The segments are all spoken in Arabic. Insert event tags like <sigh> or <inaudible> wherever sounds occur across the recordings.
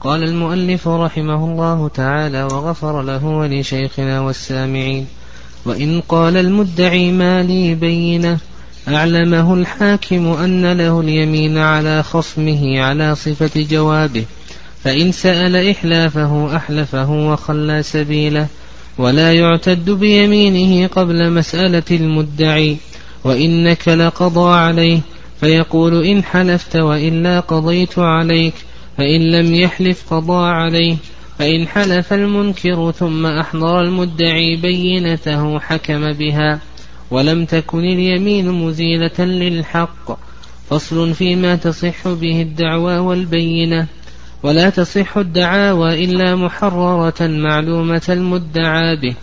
قال المؤلف رحمه الله تعالى وغفر له ولشيخنا والسامعين. وإن قال المدعي ما لي بينة أعلمه الحاكم أن له اليمين على خصمه على صفة جوابه فإن سأل إحلافه أحلفه وخلى سبيله ولا يعتد بيمينه قبل مسألة المدعي وإنك لقضى عليه فيقول إن حلفت وإلا قضيت عليك فإن لم يحلف قضى عليه فإن حلف المنكر ثم أحضر المدعي بينته حكم بها ولم تكن اليمين مزيلة للحق فصل فيما تصح به الدعوى والبينة ولا تصح الدعاوى إلا محررة معلومة المدعى به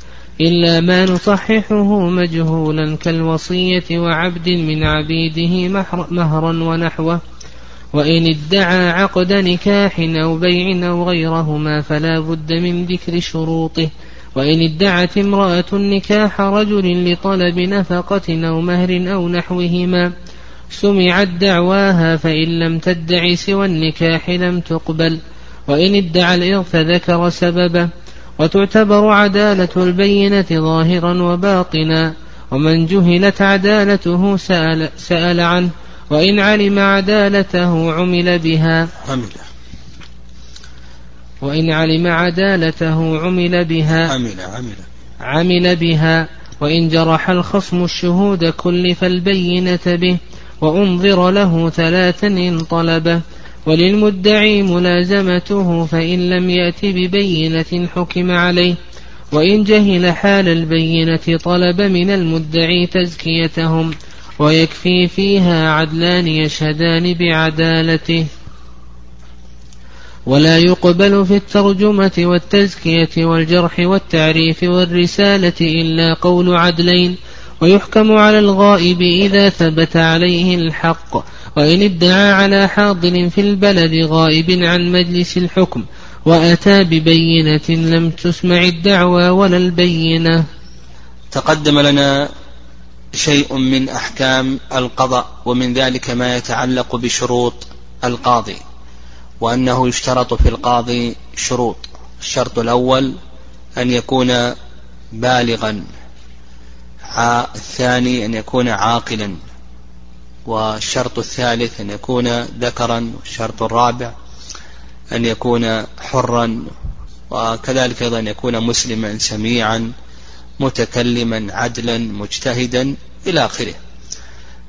إلا ما نصححه مجهولا كالوصية وعبد من عبيده مهرا ونحوه. وإن ادعى عقد نكاح أو بيع أو غيرهما فلا بد من ذكر شروطه. وإن ادعت امرأة نكاح رجل لطلب نفقة أو مهر أو نحوهما. سمعت دعواها فإن لم تدع سوى النكاح لم تقبل. وإن ادعى الإرث ذكر سببه. وتعتبر عدالة البينة ظاهرا وباطنا. ومن جهلت عدالته سأل, سأل عنه. وإن علم عدالته عمل بها. عمل وإن علم عدالته عمل بها. عمل عمل عمل بها. وإن جرح الخصم الشهود كلف البينة به. وأنظر له ثلاثا إن طلبه وللمدعي ملازمته فإن لم يأت ببينة حكم عليه. وإن جهل حال البينة طلب من المدعي تزكيتهم. ويكفي فيها عدلان يشهدان بعدالته. ولا يقبل في الترجمة والتزكية والجرح والتعريف والرسالة إلا قول عدلين ويحكم على الغائب إذا ثبت عليه الحق. وإن ادعى على حاضر في البلد غائب عن مجلس الحكم وأتى ببينة لم تسمع الدعوى ولا البينة. تقدم لنا شيء من أحكام القضاء ومن ذلك ما يتعلق بشروط القاضي وأنه يشترط في القاضي شروط. الشرط الأول أن يكون بالغا الثاني أن يكون عاقلا والشرط الثالث أن يكون ذكرا والشرط الرابع أن يكون حرا وكذلك أيضا أن يكون مسلما سميعا متكلما عدلا مجتهدا. إلى آخره.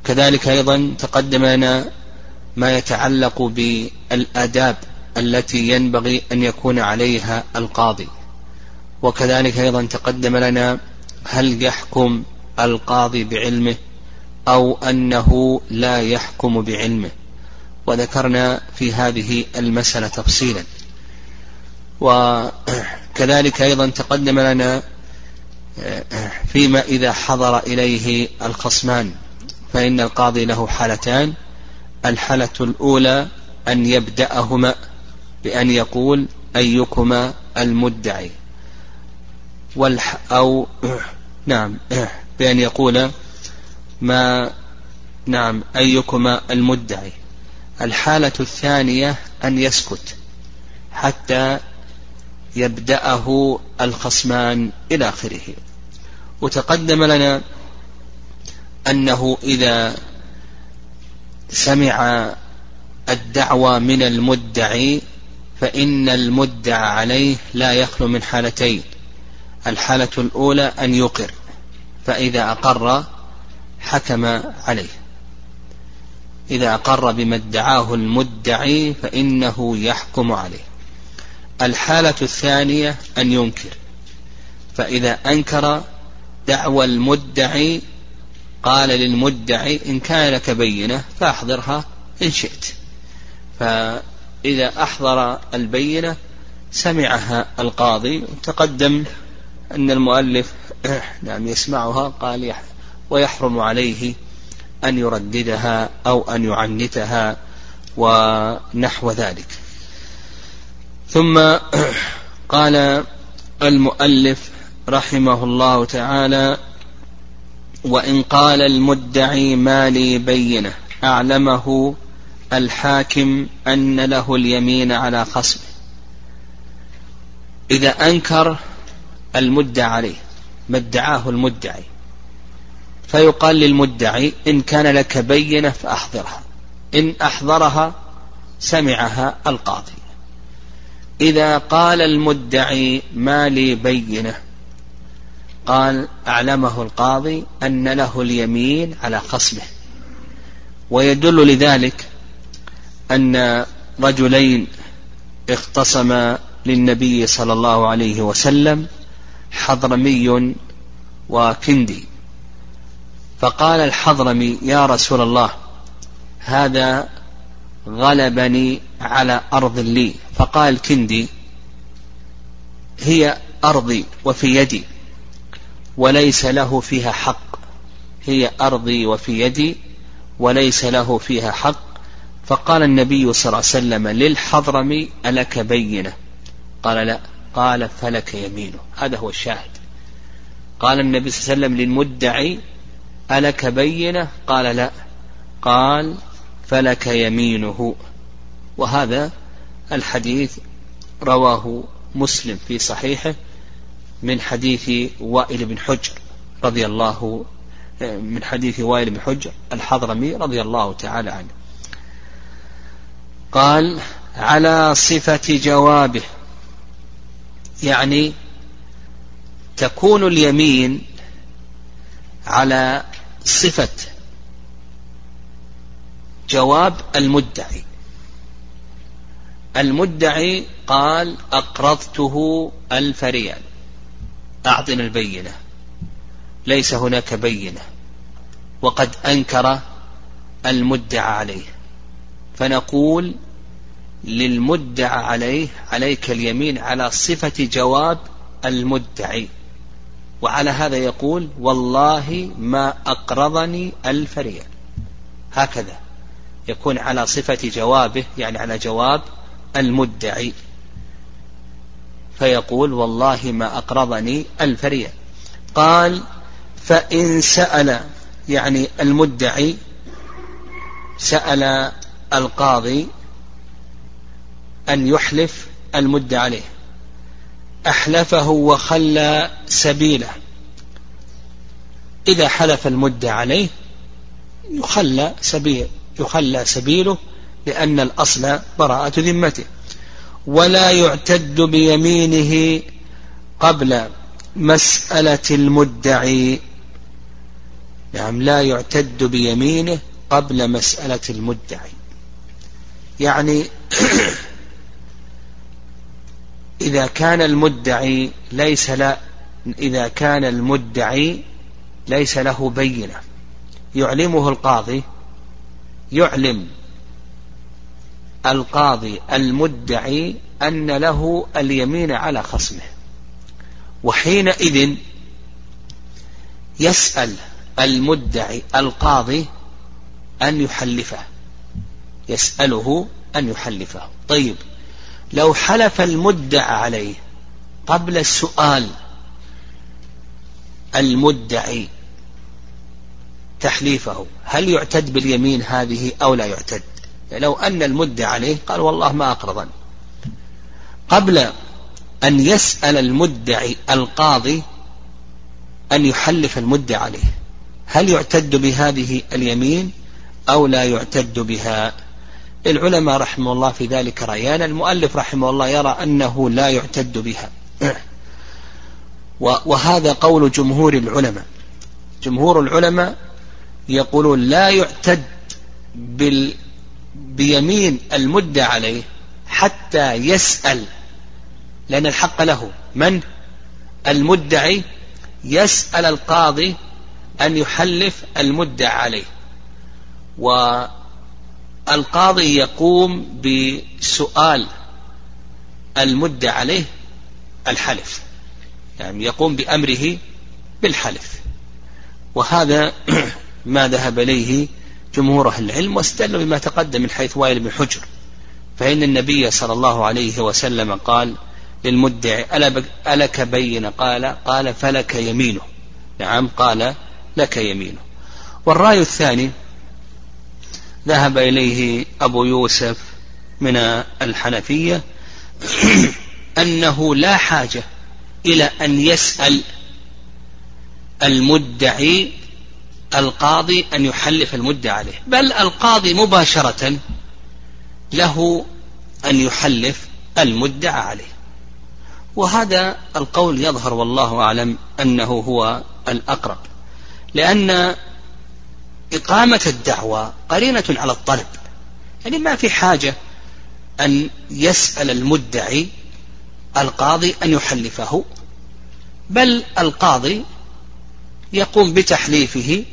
كذلك أيضا تقدم لنا ما يتعلق بالآداب التي ينبغي أن يكون عليها القاضي. وكذلك أيضا تقدم لنا هل يحكم القاضي بعلمه أو أنه لا يحكم بعلمه. وذكرنا في هذه المسألة تفصيلا. وكذلك أيضا تقدم لنا فيما إذا حضر إليه الخصمان فإن القاضي له حالتان. الحالة الأولى أن يبدأهما بأن يقول أيكما المدعي. والح أو <clears throat> نعم <clears throat> بأن يقول ما نعم أيكما المدعي. الحالة الثانية أن يسكت حتى يبدأه الخصمان إلى آخره. وتقدم لنا أنه إذا سمع الدعوى من المدعي فإن المدعى عليه لا يخلو من حالتين. الحالة الأولى أن يقر فإذا أقر حكم عليه. إذا أقر بما ادعاه المدعي فإنه يحكم عليه. الحالة الثانية أن ينكر. فإذا أنكر دعوى المدعي قال للمدعي إن كان لك بينة فأحضرها إن شئت. فإذا أحضر البينة سمعها القاضي تقدم أن المؤلف <clears throat> نعم يسمعها قال ويحرم عليه أن يرددها أو أن يعنتها ونحو ذلك. ثم <clears throat> قال المؤلف رحمه الله تعالى وإن قال المدعي ما لي بينة أعلمه الحاكم أن له اليمين على خصمه. إذا أنكر المدعى عليه ما ادعاه المدعي فيقال للمدعي إن كان لك بينة فأحضرها إن أحضرها سمعها القاضي. إذا قال المدعي ما لي بينة. قال أعلمه القاضي أن له اليمين على خصمه. ويدل لذلك أن رجلين اختصما للنبي صلى الله عليه وسلم حضرمي وكندي. فقال الحضرمي يا رسول الله هذا غلبني على أرض لي. فقال كندي هي أرضي وفي يدي وليس له فيها حق. هي أرضي وفي يدي وليس له فيها حق. فقال النبي صلى الله عليه وسلم للحضرمي ألك بينة. قال لا قال فلك يمينه هذا هو الشاهد. قال النبي صلى الله عليه وسلم للمدعي ألك بينة؟ قال لا. قال فلك يمينه. وهذا الحديث رواه مسلم في صحيحه من حديث وائل بن حجر رضي الله من حديث وائل بن حجر الحضرمي رضي الله تعالى عنه. قال على صفة جوابه. يعني تكون اليمين على صفة جواب المدعي. المدعي قال أقرضته ألف ريال. أعطنا البينة. ليس هناك بينة. وقد أنكر المدعى عليه. فنقول للمدعى عليه عليك اليمين على صفة جواب المدعي. وعلى هذا يقول والله ما أقرضني ألف ريال. هكذا. يكون على صفة جوابه يعني على جواب المدعي. فيقول والله ما أقرضني ألف ريال قال فإن سأل يعني المدعي سأل القاضي أن يحلف المدعى عليه. أحلفه وخلى سبيله. إذا حلف المدعى عليه يخلى سبيل. يخلى سبيله لأن الأصل براءة ذمته. ولا يعتد بيمينه قبل مسألة المدعي. نعم لا يعتد بيمينه قبل مسألة المدعي. يعني <clears throat> إذا كان المدعي ليس لا إذا كان المدعي ليس له بينة. يعلمه القاضي يعلم القاضي المدعي أن له اليمين على خصمه. وحينئذ يسأل المدعي القاضي أن يحلفه. يسأله أن يحلفه. طيب لو حلف المدعى عليه قبل السؤال المدعي تحليفه. هل يعتد باليمين هذه أو لا يعتد؟ لو أن المدعى عليه قال والله ما أقرضني قبل أن يسأل المدعي القاضي أن يحلف المدعى عليه هل يعتد بهذه اليمين أو لا يعتد بها؟ العلماء رحمه الله في ذلك رأيان المؤلف رحمه الله يرى أنه لا يعتد بها. <clears throat> وهذا قول جمهور العلماء. جمهور العلماء يقولون لا يعتد بال بيمين المدة عليه حتى يسأل لأن الحق له. من؟ المدعي. يسأل القاضي أن يحلف المدعى عليه. والقاضي يقوم بسؤال المدعى عليه الحلف. يعني يقوم بأمره بالحلف. وهذا <clears throat> ما ذهب إليه جمهور أهل العلم واستدلوا بما تقدم من حيث وائل بن حجر. فإن النبي صلى الله عليه وسلم قال للمدعي ألك بين قال قال فلك يمينه. نعم قال لك يمينه. والرأي الثاني ذهب إليه أبو يوسف من الحنفية <clears throat> أنه لا حاجة إلى أن يسأل المدعي القاضي أن يحلف المدعى عليه. بل القاضي مباشرة له أن يحلف المدعى عليه. وهذا القول يظهر والله أعلم أنه هو الأقرب. لأن إقامة الدعوة قرينة على الطلب. يعني ما في حاجة أن يسأل المدعي القاضي أن يحلفه. بل القاضي يقوم بتحليفه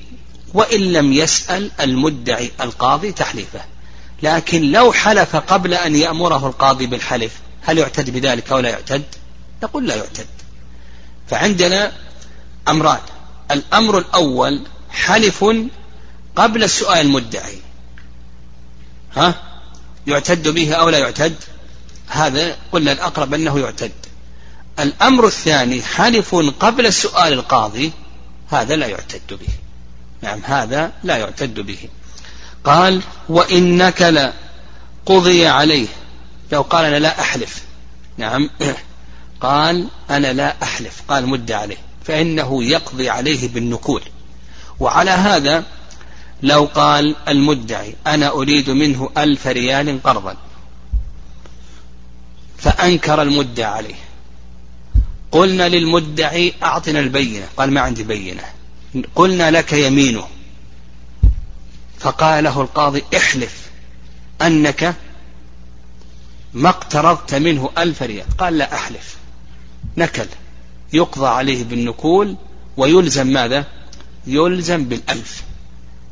وإن لم يسأل المدعي القاضي تحليفه. لكن لو حلف قبل أن يأمره القاضي بالحلف هل يعتد بذلك أو لا يعتد؟ نقول لا يعتد. فعندنا أمران. الأمر الأول حلف قبل السؤال المدعي. ها؟ يعتد به أو لا يعتد؟ هذا قلنا الأقرب أنه يعتد. الأمر الثاني حلف قبل سؤال القاضي هذا لا يعتد به. نعم هذا لا يعتد به. قال وإن نكل قضي عليه. لو قال أنا لا أحلف. نعم. <clears throat> قال أنا لا أحلف. قال مد عليه. فإنه يقضي عليه بالنكول. وعلى هذا لو قال المدعي أنا أريد منه ألف ريال قرضا. فأنكر المدعي عليه. قلنا للمدعي أعطنا البينة. قال ما عندي بينة. قلنا لك يمينه. فقال له القاضي احلف أنك ما اقترضت منه ألف ريال. قال لا أحلف. نكل. يقضى عليه بالنكول ويلزم ماذا؟ يلزم بالألف.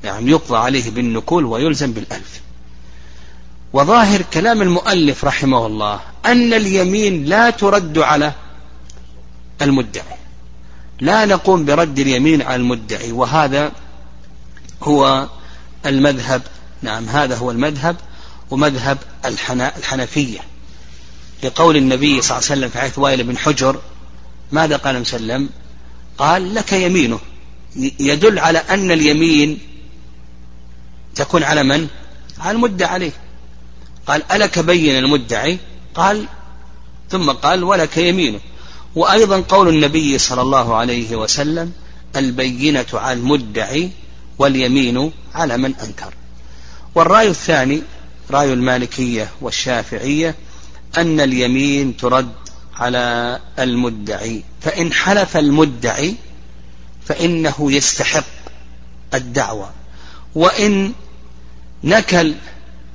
يعني يقضى عليه بالنكول ويلزم بالألف. وظاهر كلام المؤلف رحمه الله أن اليمين لا ترد على المدعي. لا نقوم برد اليمين على المدعي وهذا هو المذهب. نعم هذا هو المذهب ومذهب الحنفية. لقول النبي صلى الله عليه وسلم في حيث وائل بن حجر ماذا قال مسلم قال لك يمينه. يدل على أن اليمين تكون على من؟ على المدعى عليه. قال ألك بين المدعي؟ قال ثم قال ولك يمينه. وأيضا قول النبي صلى الله عليه وسلم البينة على المدعي واليمين على من أنكر. والرأي الثاني رأي المالكية والشافعية أن اليمين ترد على المدعي فإن حلف المدعي فإنه يستحق الدعوة وإن نكل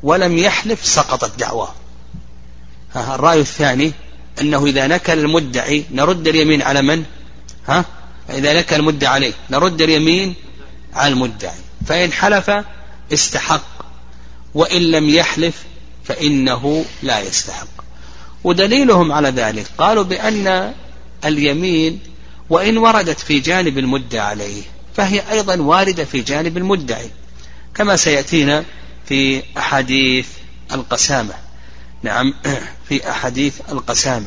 ولم يحلف سقطت دعواه. الرأي الثاني أنه إذا نكل المدعي نرد اليمين على من؟ ها؟ إذا نكل المدعي عليه نرد اليمين على المدعي. فإن حلف استحق وإن لم يحلف فإنه لا يستحق. ودليلهم على ذلك قالوا بأن اليمين وإن وردت في جانب المدعى عليه فهي أيضا واردة في جانب المدعي. كما سيأتينا في أحاديث القسامة. نعم في أحاديث القسامة.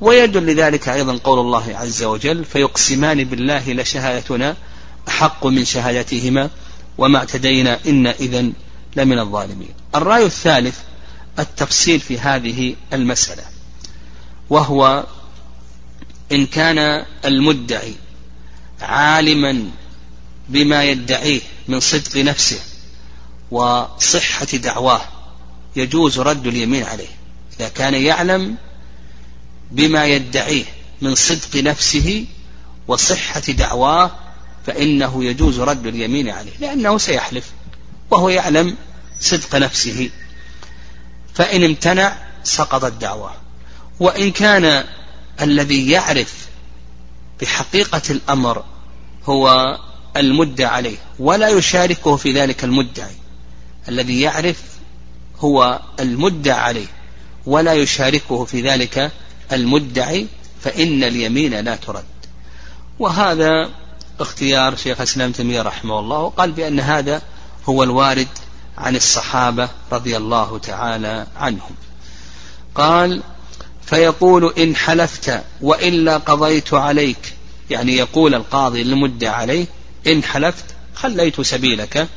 ويدل لذلك أيضا قول الله عز وجل فيقسمان بالله لشهادتنا أحق من شهادتهما وما اعتدينا إن إذا لمن الظالمين. الرأي الثالث التفصيل في هذه المسألة وهو إن كان المدعي عالما بما يدعيه من صدق نفسه وصحة دعواه يجوز رد اليمين عليه إذا كان يعلم بما يدعيه من صدق نفسه وصحة دعواه فإنه يجوز رد اليمين عليه لأنه سيحلف وهو يعلم صدق نفسه. فإن امتنع سقطت دعواه وإن كان الذي يعرف بحقيقة الأمر هو المدعى عليه ولا يشاركه في ذلك المدعي. الذي يعرف هو المدعى عليه ولا يشاركه في ذلك المدعي فإن اليمين لا ترد. وهذا اختيار شيخ الإسلام تيمية رحمه الله وقال بأن هذا هو الوارد عن الصحابة رضي الله تعالى عنهم. قال فيقول إن حلفت وإلا قضيت عليك يعني يقول القاضي للمدعى عليه إن حلفت خليت سبيلك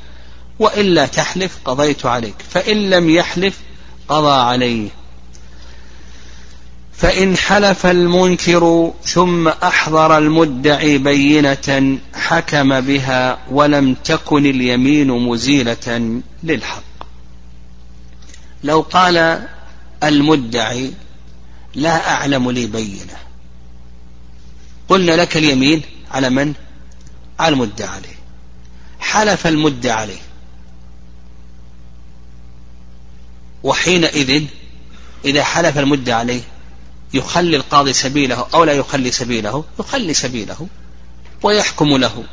وإلا تحلف قضيت عليك. فإن لم يحلف قضى عليه. فإن حلف المنكر ثم أحضر المدعي بينة حكم بها ولم تكن اليمين مزيلة للحق. لو قال المدعي لا أعلم لي بينة. قلنا لك اليمين على من؟ على المدعى عليه. حلف المدعى عليه. وحينئذ إذا حلف المدعى عليه يخلي القاضي سبيله أو لا يخلي سبيله يخلي سبيله ويحكم له.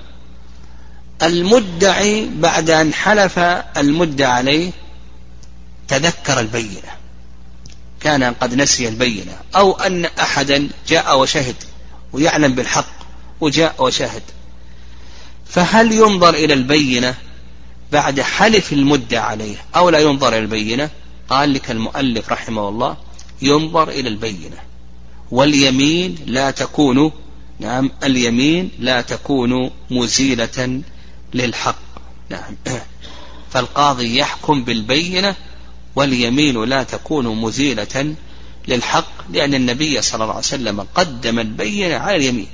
المدعي بعد أن حلف المدعى عليه تذكر البينة. كان قد نسي البينة. أو أن أحدا جاء وشهد ويعلم بالحق وجاء وشهد. فهل ينظر إلى البينة بعد حلف المدعى عليه أو لا ينظر إلى البينة؟ قال لك المؤلف رحمه الله ينظر إلى البينة. واليمين لا تكون نعم اليمين لا تكون مزيلة للحق. نعم. <clears throat> فالقاضي يحكم بالبينة واليمين لا تكون مزيلة للحق لأن النبي صلى الله عليه وسلم قدم البينة على اليمين.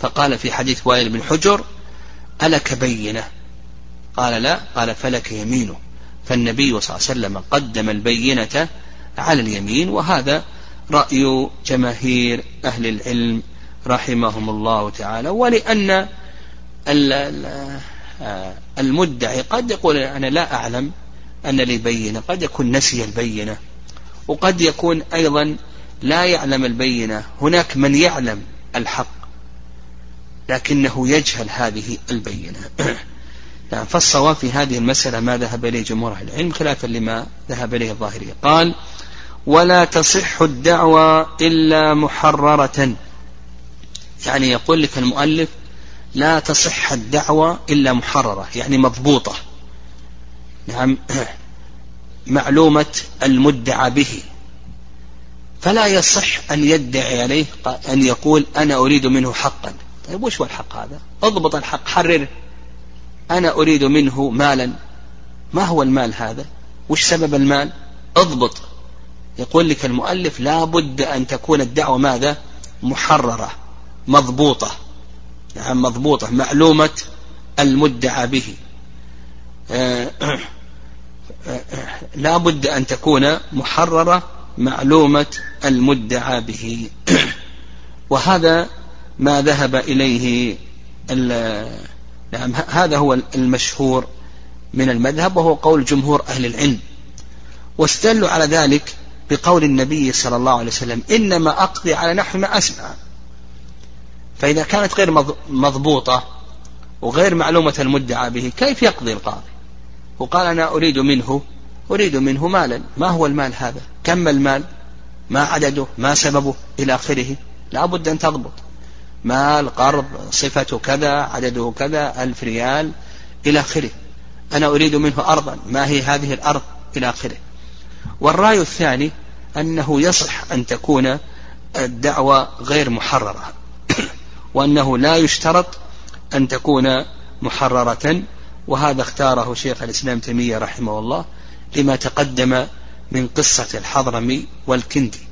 فقال في حديث وائل بن حجر ألك بينة؟ قال لا قال فلك يمينه فالنبي صلى الله عليه وسلم قدم البينة على اليمين وهذا رأي جماهير أهل العلم رحمهم الله تعالى. ولأن المدعي قد يقول أنا لا أعلم أن لي بينة قد يكون نسي البينة وقد يكون أيضا لا يعلم البينة. هناك من يعلم الحق لكنه يجهل هذه البينة. <clears throat> نعم فالصواب في هذه المسألة ما ذهب إليه جمهور أهل العلم خلافا لما ذهب إليه الظاهرية. قال ولا تصح الدعوى إلا محررة. يعني يقول لك المؤلف لا تصح الدعوة إلا محررة. يعني مضبوطة. نعم <clears throat> معلومة المدعى به. فلا يصح أن يدعي عليه أن يقول أنا أريد منه حقا. طيب وش هو الحق هذا؟ اضبط الحق حرره. أنا أريد منه مالا. ما هو المال هذا؟ وش سبب المال؟ اضبط. يقول لك المؤلف لا بد أن تكون الدعوة ماذا؟ محررة مضبوطة. نعم مضبوطة معلومة المدعى به. آه، لا بد أن تكون محررة معلومة المدعى به. <coughs> وهذا ما ذهب إليه نعم هذا هو المشهور من المذهب وهو قول جمهور أهل العلم. واستدلوا على ذلك بقول النبي صلى الله عليه وسلم إنما أقضي على نحو ما أسمع. فإذا كانت غير مضبوطة وغير معلومة المدعى به كيف يقضي القاضي؟ وقال أنا أريد منه أريد منه مالا. ما هو المال هذا؟ كم المال؟ ما عدده؟ ما سببه؟ إلى آخره؟ لا بد أن تضبط. مال قرض صفة كذا عدده كذا ألف ريال إلى آخره. أنا أريد منه أرضا. ما هي هذه الأرض؟ إلى آخره. والرأي الثاني أنه يصح أن تكون الدعوة غير محررة. <clears throat> وأنه لا يشترط أن تكون محررة. وهذا اختاره شيخ الإسلام تيمية رحمه الله لما تقدم من قصة الحضرمي والكندي.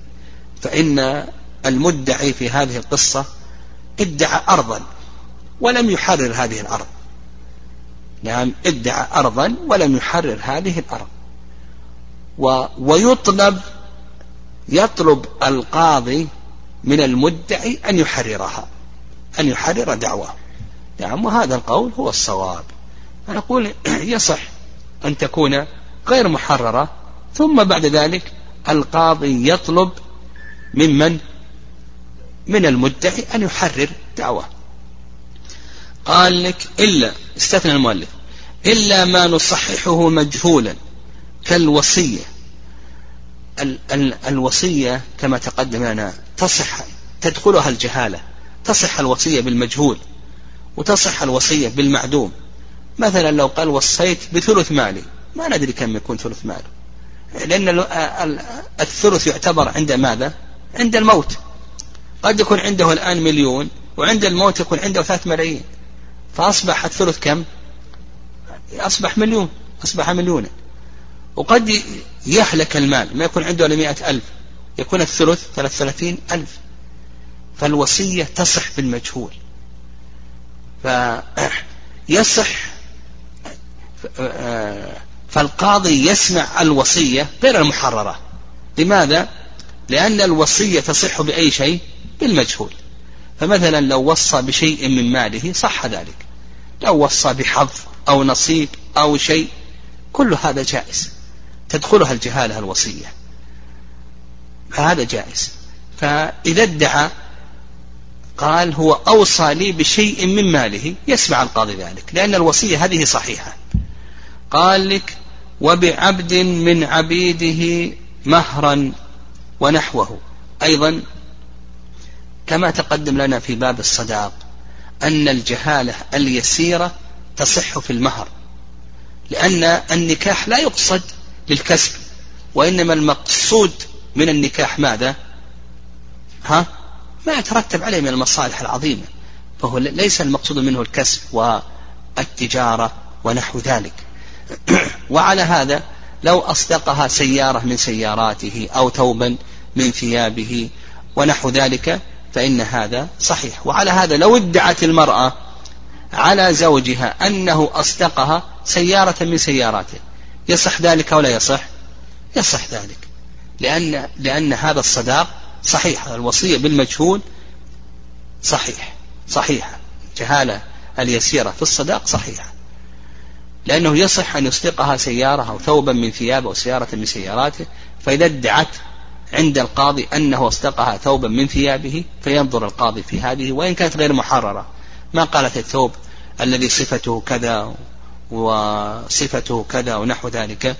فإن المدعي في هذه القصة ادعى أرضا ولم يحرر هذه الأرض. نعم ادعى أرضا ولم يحرر هذه الأرض. و ويطلب يطلب القاضي من المدعي أن يحررها أن يحرر دعوة نعم وهذا القول هو الصواب. نقول <clears throat> يصح أن تكون غير محررة ثم بعد ذلك القاضي يطلب ممن من المدعي أن يحرر دعوة. قال لك إلا استثنى المؤلف إلا ما نصححه مجهولا كالوصية. ال ال الوصية كما تقدم لنا تصح تدخلها الجهالة تصح الوصية بالمجهول وتصح الوصية بالمعدوم. مثلا لو قال وصيت بثلث مالي ما ندري كم يكون ثلث ماله. لأن الثلث يعتبر عند ماذا؟ عند الموت. قد يكون عنده الآن مليون وعند الموت يكون عنده ثلاث ملايين. فأصبح الثلث كم؟ أصبح مليون أصبح مليونا. وقد يهلك المال ما يكون عنده إلا مئة ألف يكون الثلث ثلاث ثلاثين ألف. فالوصية تصح بالمجهول فيصح <clears throat> فالقاضي يسمع الوصية غير المحررة. لماذا؟ لأن الوصية تصح بأي شيء؟ بالمجهول. فمثلا لو وصى بشيء من ماله صح ذلك. لو وصى بحظ أو نصيب أو شيء كل هذا جائز. تدخلها الجهالة الوصية. فهذا جائز. فإذا ادعى قال هو أوصى لي بشيء من ماله يسمع القاضي ذلك لأن الوصية هذه صحيحة. قال لك وبعبد من عبيده مهرا ونحوه أيضا كما تقدم لنا في باب الصداق أن الجهالة اليسيرة تصح في المهر لأن النكاح لا يقصد للكسب وإنما المقصود من النكاح ماذا؟ ها؟ ما يترتب عليه من المصالح العظيمة فهو ليس المقصود منه الكسب والتجارة ونحو ذلك. <clears throat> وعلى هذا لو أصدقها سيارة من سياراته أو ثوبا من ثيابه ونحو ذلك فإن هذا صحيح. وعلى هذا لو ادعت المرأة على زوجها أنه أصدقها سيارة من سياراته يصح ذلك أو لا يصح؟ يصح ذلك. لأن, لأن هذا الصداق صحيح الوصية بالمجهول صحيح صحيحة. جهالة اليسيرة في الصداق صحيحة. لأنه يصح أن يصدقها سيارة أو ثوبا من ثيابه أو سيارة من سياراته فإذا ادعت عند القاضي أنه اصدقها ثوبا من ثيابه فينظر القاضي في هذه وإن كانت غير محررة. ما قالت الثوب الذي صفته كذا وصفته كذا ونحو ذلك.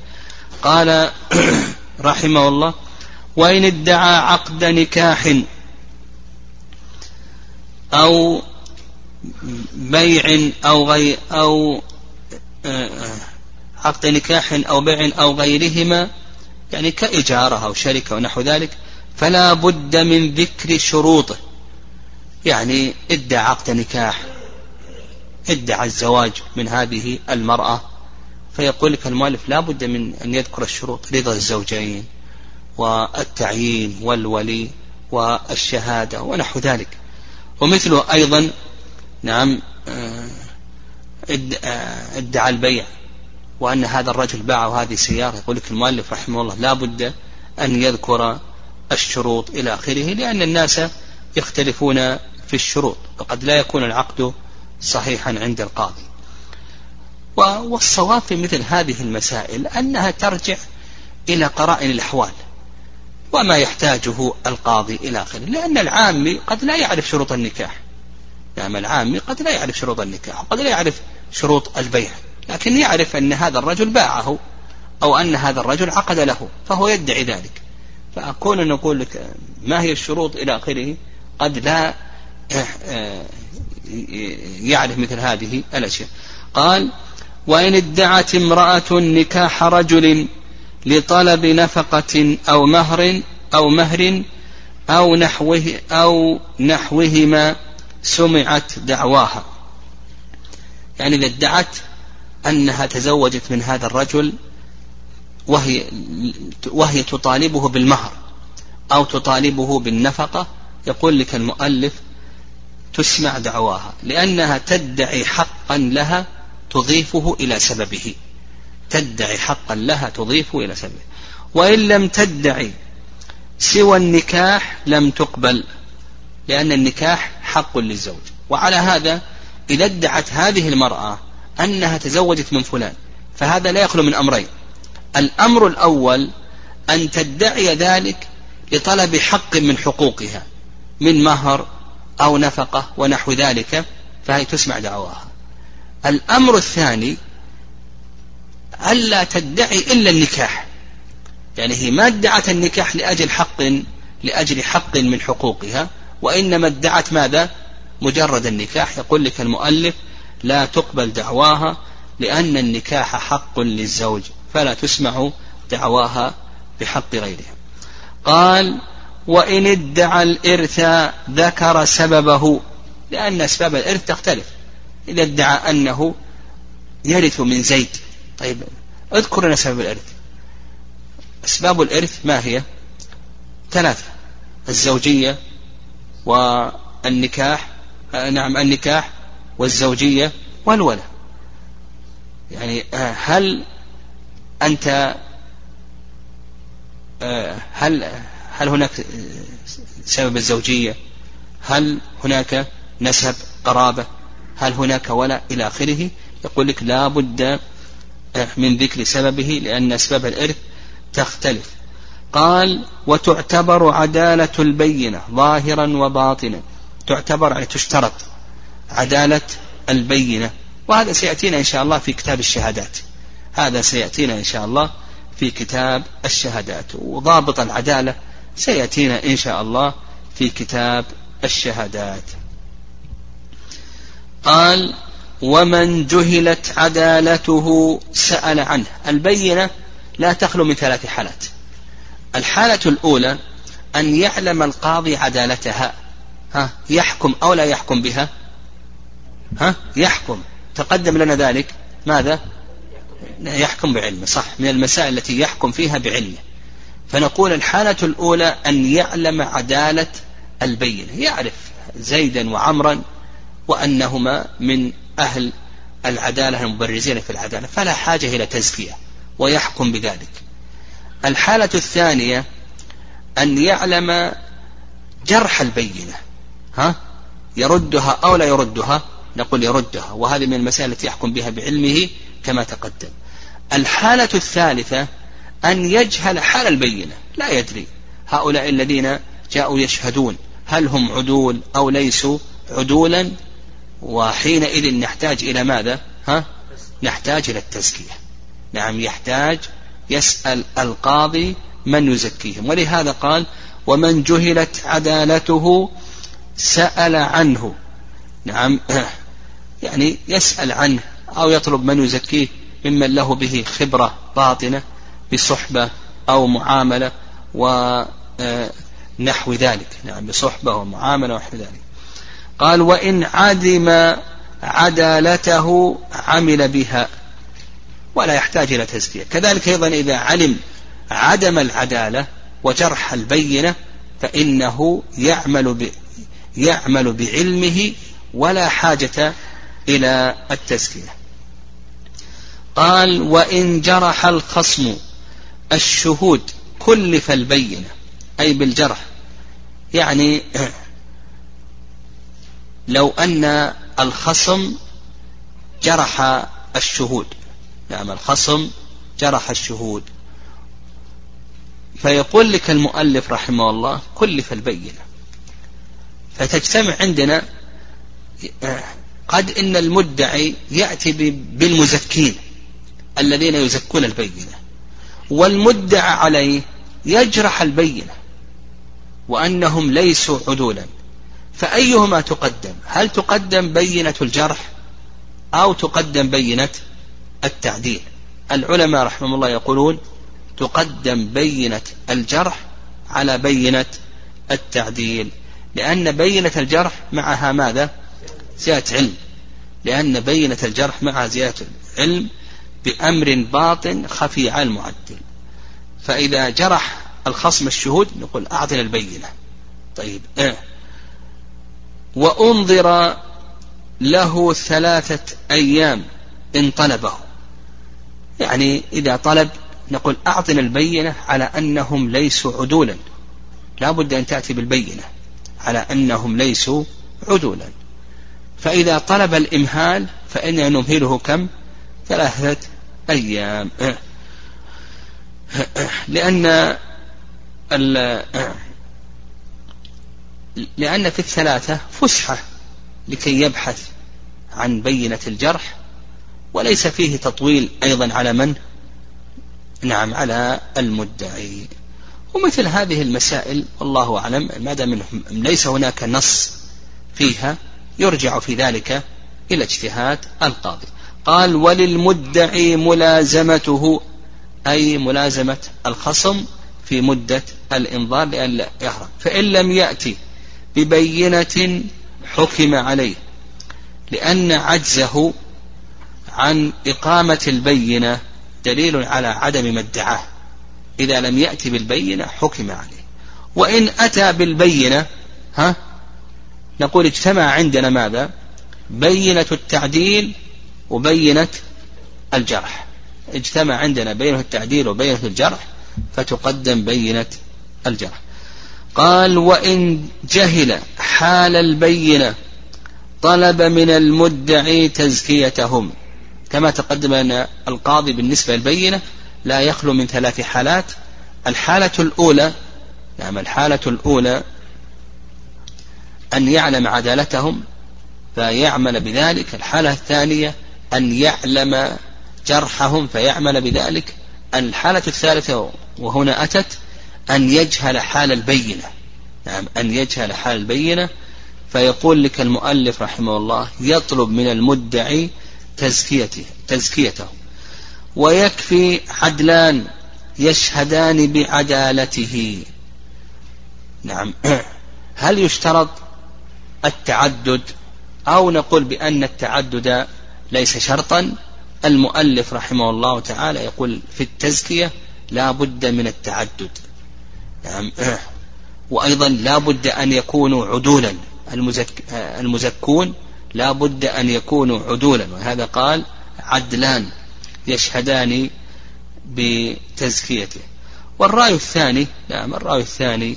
قال <clears throat> رحمه الله وإن ادعى عقد نكاح أو بيع أو غير أو آه، آه، عقد نكاح أو بيع أو غيرهما يعني كإجارة أو شركة ونحو ذلك فلا بد من ذكر شروطه. يعني ادعى عقد نكاح ادعى الزواج من هذه المرأة. فيقول لك المؤلف لا بد من أن يذكر الشروط رضا الزوجين والتعيين والولي والشهادة ونحو ذلك. ومثله أيضا نعم آه، ادعى البيع. وأن هذا الرجل باعه هذه السيارة. يقول لك المؤلف رحمه الله لا بد أن يذكر الشروط إلى آخره لأن الناس يختلفون في الشروط وقد لا يكون العقد صحيحا عند القاضي. والصواب في مثل هذه المسائل أنها ترجع إلى قرائن الأحوال وما يحتاجه القاضي إلى آخره لأن العامي قد لا يعرف شروط النكاح. يعني العامي قد لا يعرف شروط النكاح وقد لا يعرف شروط البيع. لكن يعرف أن هذا الرجل باعه أو أن هذا الرجل عقد له فهو يدعي ذلك. فأكون أن نقول لك ما هي الشروط إلى آخره قد لا آه، يعرف مثل هذه الأشياء. قال وإن ادعت امرأة نكاح رجل لطلب نفقة أو مهر أو مهر أو نحوه أو نحوهما سمعت دعواها. يعني إذا ادعت أنها تزوجت من هذا الرجل وهي وهي تطالبه بالمهر أو تطالبه بالنفقة. يقول لك المؤلف تسمع دعواها لأنها تدعي حقا لها تضيفه إلى سببه. تدعي حقا لها تضيفه إلى سببه. وإن لم تدعي سوى النكاح لم تقبل لأن النكاح حق للزوج. وعلى هذا إذا ادعت هذه المرأة أنها تزوجت من فلان فهذا لا يخلو من أمرين. الأمر الأول أن تدعي ذلك لطلب حق من حقوقها من مهر أو نفقة ونحو ذلك فهي تسمع دعواها. الأمر الثاني ألا تدعي إلا النكاح. يعني هي ما ادعت النكاح لأجل حق لأجل حق من حقوقها وإنما ادعت ماذا؟ مجرد النكاح. يقول لك المؤلف لا تقبل دعواها لأن النكاح حق للزوج فلا تسمع دعواها بحق غيرها قال وإن ادعى الإرث ذكر سببه لأن أسباب الإرث تختلف. إذا ادعى أنه يرث من زيد طيب اذكر لنا سبب الإرث. أسباب الإرث ما هي؟ ثلاثة الزوجية والنكاح نعم النكاح والزوجية والولد. يعني آه، هل أنت آه، هل هل هناك سبب الزوجية؟ هل هناك نسب قرابة؟ هل هناك ولا؟ إلى آخره. يقول لك لا بد من ذكر سببه لأن أسباب الإرث تختلف. قال وتعتبر عدالة البينة ظاهرا وباطنا. تعتبر يعني تشترط. عدالة البينة. وهذا سيأتينا إن شاء الله في كتاب الشهادات. هذا سيأتينا إن شاء الله في كتاب الشهادات. وضابط العدالة سيأتينا إن شاء الله في كتاب الشهادات. قال ومن جهلت عدالته سأل عنه. البينة لا تخلو من ثلاث حالات. الحالة الأولى أن يعلم القاضي عدالتها. ها يحكم أو لا يحكم بها؟ ها؟ يحكم. تقدم لنا ذلك. ماذا؟ يحكم بعلمه صح. من المسائل التي يحكم فيها بعلمه فنقول الحالة الأولى أن يعلم عدالة البينة. يعرف زيدا وعمرا وأنهما من أهل العدالة المبرزين في العدالة. فلا حاجة إلى تزكية ويحكم بذلك. الحالة الثانية أن يعلم جرح البينة. ها؟ يردها أو لا يردها؟ نقول يردها وهذه من المسائل التي يحكم بها بعلمه كما تقدم. الحالة الثالثة أن يجهل حال البينة. لا يدري هؤلاء الذين جاءوا يشهدون هل هم عدول أو ليسوا عدولا وحينئذ نحتاج إلى ماذا؟ ها؟ نحتاج إلى التزكية. نعم يحتاج يسأل القاضي من يزكيهم. ولهذا قال ومن جهلت عدالته سأل عنه. نعم يعني يسأل عنه أو يطلب من يزكيه ممن له به خبرة باطنة بصحبة أو معاملة ونحو ذلك. نعم بصحبة ومعاملة ونحو ذلك. قال وإن عدم عدالته عمل بها ولا يحتاج إلى تزكية. كذلك أيضا إذا علم عدم العدالة وجرح البينة فإنه يعمل ب يعمل بعلمه ولا حاجة إلى التزكية. قال وإن جرح الخصم الشهود كلف البينة أي بالجرح. يعني <clears throat> لو أن الخصم جرح الشهود. نعم الخصم جرح الشهود. فيقول لك المؤلف رحمه الله كلف البينة. فتجتمع عندنا قد إن المدعي يأتي بالمزكين الذين يزكون البينة. والمدعى عليه يجرح البينة وأنهم ليسوا عدولا فأيهما تقدم؟ هل تقدم بينة الجرح أو تقدم بينة التعديل؟ العلماء رحمهم الله يقولون تقدم بينة الجرح على بينة التعديل. لأن بينة الجرح معها ماذا؟ زيادة علم لأن بينة الجرح معها زيادة علم بأمر باطن خفي على المعدل. فإذا جرح الخصم الشهود نقول أعطنا البينة. طيب آه. وأنظر له ثلاثة أيام إن طلبه. يعني إذا طلب نقول أعطنا البينة على أنهم ليسوا عدولا. لا بد أن تأتي بالبينة على أنهم ليسوا عدولا. فإذا طلب الإمهال فإننا نمهله كم؟ ثلاثة أيام. لأن لأن في الثلاثة فسحة لكي يبحث عن بينة الجرح وليس فيه تطويل أيضا على من؟ نعم على المدعي. ومثل هذه المسائل والله أعلم ما دام ليس هناك نص فيها يرجع في ذلك إلى اجتهاد القاضي. قال وللمدعي ملازمته. أي ملازمة الخصم في مدة الإنظار لئلا يهرب فإن لم يأتي ببينة حكم عليه لأن عجزه عن إقامة البينة دليل على عدم ما ادعاه إذا لم يأتي بالبينة حكم عليه. وإن أتى بالبينة ها نقول اجتمع عندنا ماذا؟ بينة التعديل وبينة الجرح. اجتمع عندنا بينة التعديل وبينة الجرح فتقدم بينة الجرح. قال وإن جهل حال البينة طلب من المدعي تزكيتهم. كما تقدم أن القاضي بالنسبة للبينة لا يخلو من ثلاث حالات. الحالة الأولى نعم الحالة الأولى أن يعلم عدالتهم فيعمل بذلك. الحالة الثانية أن يعلم جرحهم فيعمل بذلك. الحالة الثالثة وهنا أتت أن يجهل حال البينة. نعم أن يجهل حال البينة. فيقول لك المؤلف رحمه الله يطلب من المدعي تزكيته تزكيته. ويكفي عدلان يشهدان بعدالته. نعم <clears throat> هل يشترط؟ التعدد أو نقول بأن التعدد ليس شرطا. المؤلف رحمه الله تعالى يقول في التزكية لا بد من التعدد. نعم. وأيضا لا بد أن يكونوا عدولا. المزك المزكون لا بد أن يكونوا عدولا. وهذا قال عدلان يشهدان بتزكيته. والرأي الثاني نعم الرأي الثاني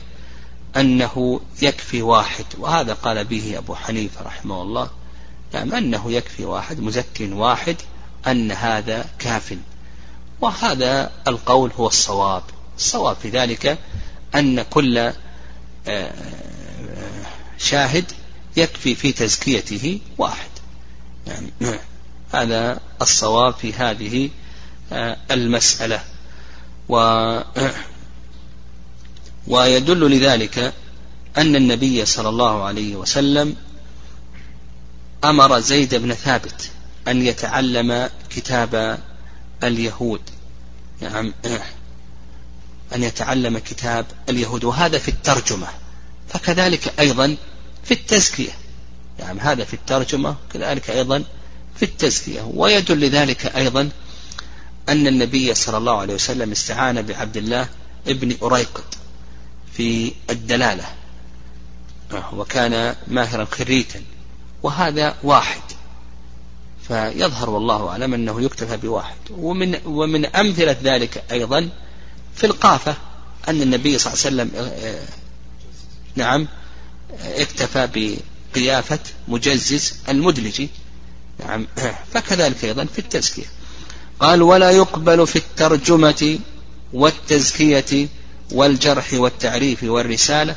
أنه يكفي واحد وهذا قال به أبو حنيفة رحمه الله نعم أنه يكفي واحد مزك واحد أن هذا كاف. وهذا القول هو الصواب. الصواب في ذلك أن كل آه، شاهد يكفي في تزكيته واحد. يعني هذا الصواب في هذه آه، المسألة. و ويدل لذلك أن النبي صلى الله عليه وسلم أمر زيد بن ثابت أن يتعلم كتاب اليهود. نعم. أن يتعلم كتاب اليهود وهذا في الترجمة. فكذلك أيضا في التزكية. يعني هذا في الترجمة كذلك أيضا في التزكية. ويدل لذلك أيضا أن النبي صلى الله عليه وسلم استعان بعبد الله ابن أريقط. في الدلالة. وكان ماهرا خريتا وهذا واحد. فيظهر والله أعلم أنه يكتفى بواحد. ومن, ومن أمثلة ذلك أيضا في القافة أن النبي صلى الله عليه وسلم آه، نعم اكتفى بقيافة مجزز المدلجي. نعم فكذلك أيضا في التزكية. قال ولا يقبل في الترجمة والتزكية والجرح والتعريف والرسالة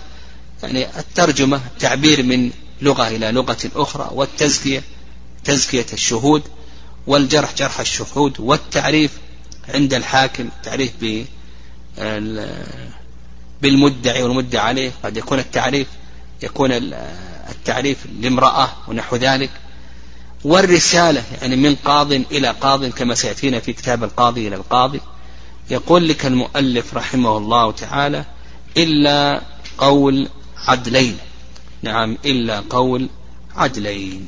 يعني الترجمة تعبير من لغة إلى لغة أخرى والتزكية تزكية الشهود والجرح جرح الشهود والتعريف عند الحاكم تعريف بالمدعي والمدعى عليه قد يكون التعريف يكون التعريف لامرأة ونحو ذلك. والرسالة يعني من قاض إلى قاض كما سيأتينا في كتاب القاضي إلى القاضي. يقول لك المؤلف رحمه الله تعالى إلا قول عدلين. نعم إلا قول عدلين.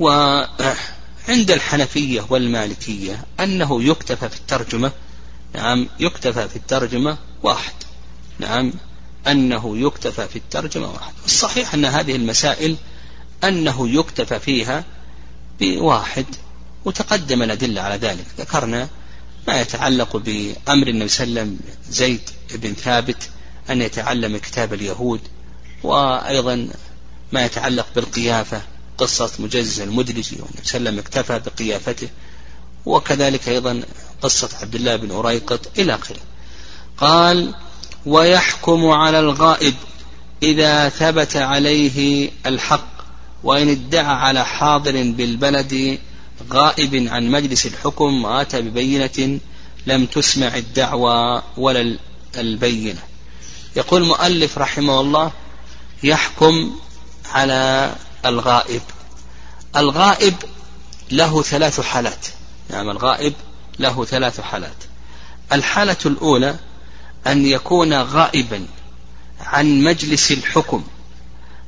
وعند الحنفية والمالكية أنه يكتفى في الترجمة نعم يكتفى في الترجمة واحد. نعم أنه يكتفى في الترجمة واحد. الصحيح أن هذه المسائل أنه يكتفى فيها بواحد وتقدم الأدلة على ذلك. ذكرنا ما يتعلق بأمر النبي صلى الله عليه وسلم زيد بن ثابت أن يتعلم كتاب اليهود وأيضا ما يتعلق بالقيافة قصة مجزز المدلجي والنبي صلى الله عليه وسلم اكتفى بقيافته وكذلك أيضا قصة عبد الله بن أريقط إلى آخره. قال ويحكم على الغائب إذا ثبت عليه الحق وإن ادعى على حاضر بالبلد غائب عن مجلس الحكم وآتى ببينة لم تسمع الدعوى ولا البينة. يقول المؤلف رحمه الله يحكم على الغائب. الغائب له ثلاث حالات. نعم الغائب له ثلاث حالات. الحالة الأولى أن يكون غائبا عن مجلس الحكم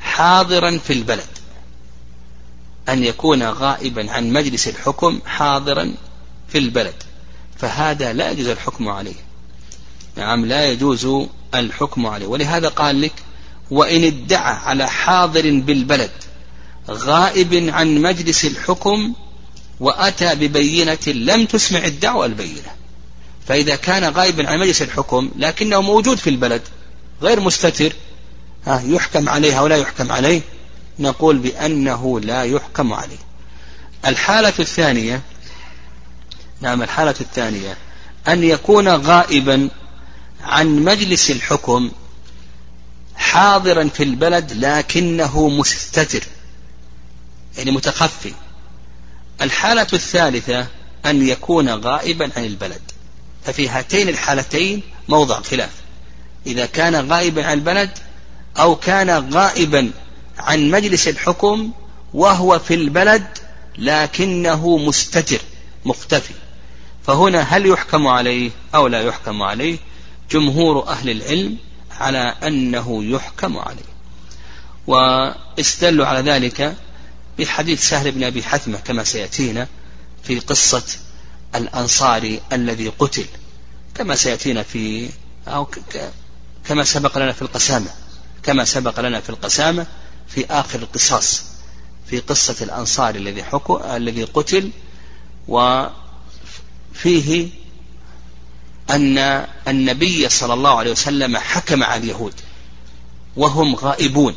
حاضرا في البلد. أن يكون غائبا عن مجلس الحكم حاضرا في البلد. فهذا لا يجوز الحكم عليه. نعم لا يجوز الحكم عليه. ولهذا قال لك وإن ادعى على حاضر بالبلد غائب عن مجلس الحكم وأتى ببينة لم تسمع الدعوة البينة. فإذا كان غائبا عن مجلس الحكم لكنه موجود في البلد غير مستتر ها يحكم عليه أو لا يحكم عليه نقول بأنه لا يحكم عليه. الحالة الثانية نعم الحالة الثانية أن يكون غائبا عن مجلس الحكم حاضرا في البلد لكنه مستتر يعني متخفي. الحالة الثالثة أن يكون غائبا عن البلد. ففي هاتين الحالتين موضع خلاف. إذا كان غائبا عن البلد أو كان غائبا عن مجلس الحكم وهو في البلد لكنه مستتر مختفي. فهنا هل يحكم عليه أو لا يحكم عليه جمهور أهل العلم على أنه يحكم عليه. واستدلوا على ذلك بحديث سهل بن أبي حثمة كما سيأتينا في قصة الأنصاري الذي قتل كما سيأتينا في أو كما سبق لنا في القسامة كما سبق لنا في القسامة في آخر القصاص في قصة الأنصاري الذي حكو الذي قتل وفيه أن النبي صلى الله عليه وسلم حكم على اليهود وهم غائبون.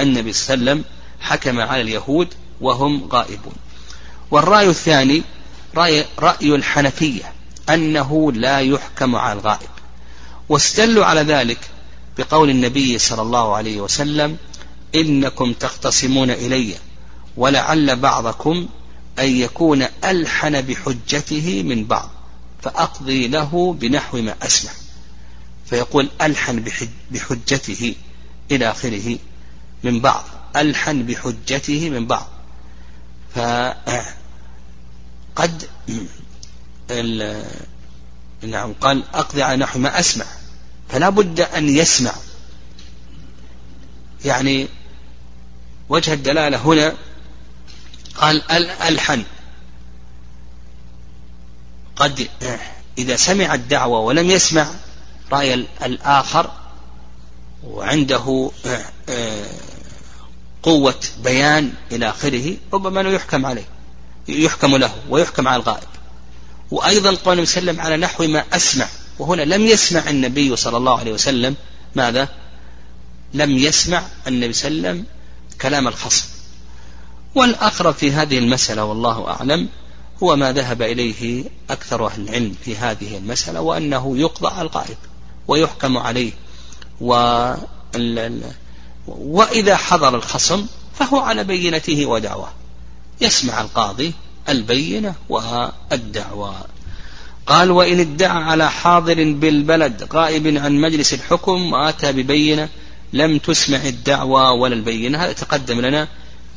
النبي صلى الله عليه وسلم حكم على اليهود وهم غائبون. والرأي الثاني رأي, رأي الحنفية أنه لا يحكم على الغائب. واستدلوا على ذلك بقول النبي صلى الله عليه وسلم إنكم تختصمون إلي ولعل بعضكم أن يكون ألحن بحجته من بعض فأقضي له بنحو ما أسمع فيقول ألحن بحجته إلى آخره من بعض ألحن بحجته من بعض. فقد نعم قال أقضي على نحو ما أسمع فلا بد أن يسمع. يعني وجه الدلالة هنا قال ألحن. قد إذا سمع الدعوة ولم يسمع رأي الآخر وعنده قوة بيان إلى آخره ربما أنه يحكم عليه يحكم له ويحكم على الغائب. وأيضا قال النبي صلى الله عليه وسلم على نحو ما أسمع وهنا لم يسمع النبي صلى الله عليه وسلم ماذا؟ لم يسمع النبي صلى الله عليه وسلم كلام الخصم. والأقرب في هذه المسألة والله أعلم هو ما ذهب إليه أكثر أهل العلم في هذه المسألة وأنه يقضى على الغائب ويحكم عليه. و وإذا حضر الخصم فهو على بينته ودعواه يسمع القاضي البينة والدعوى قال وإن ادعى على حاضر بالبلد غائب عن مجلس الحكم وآتى ببينة لم تسمع الدعوى ولا البينة. هذا تقدم لنا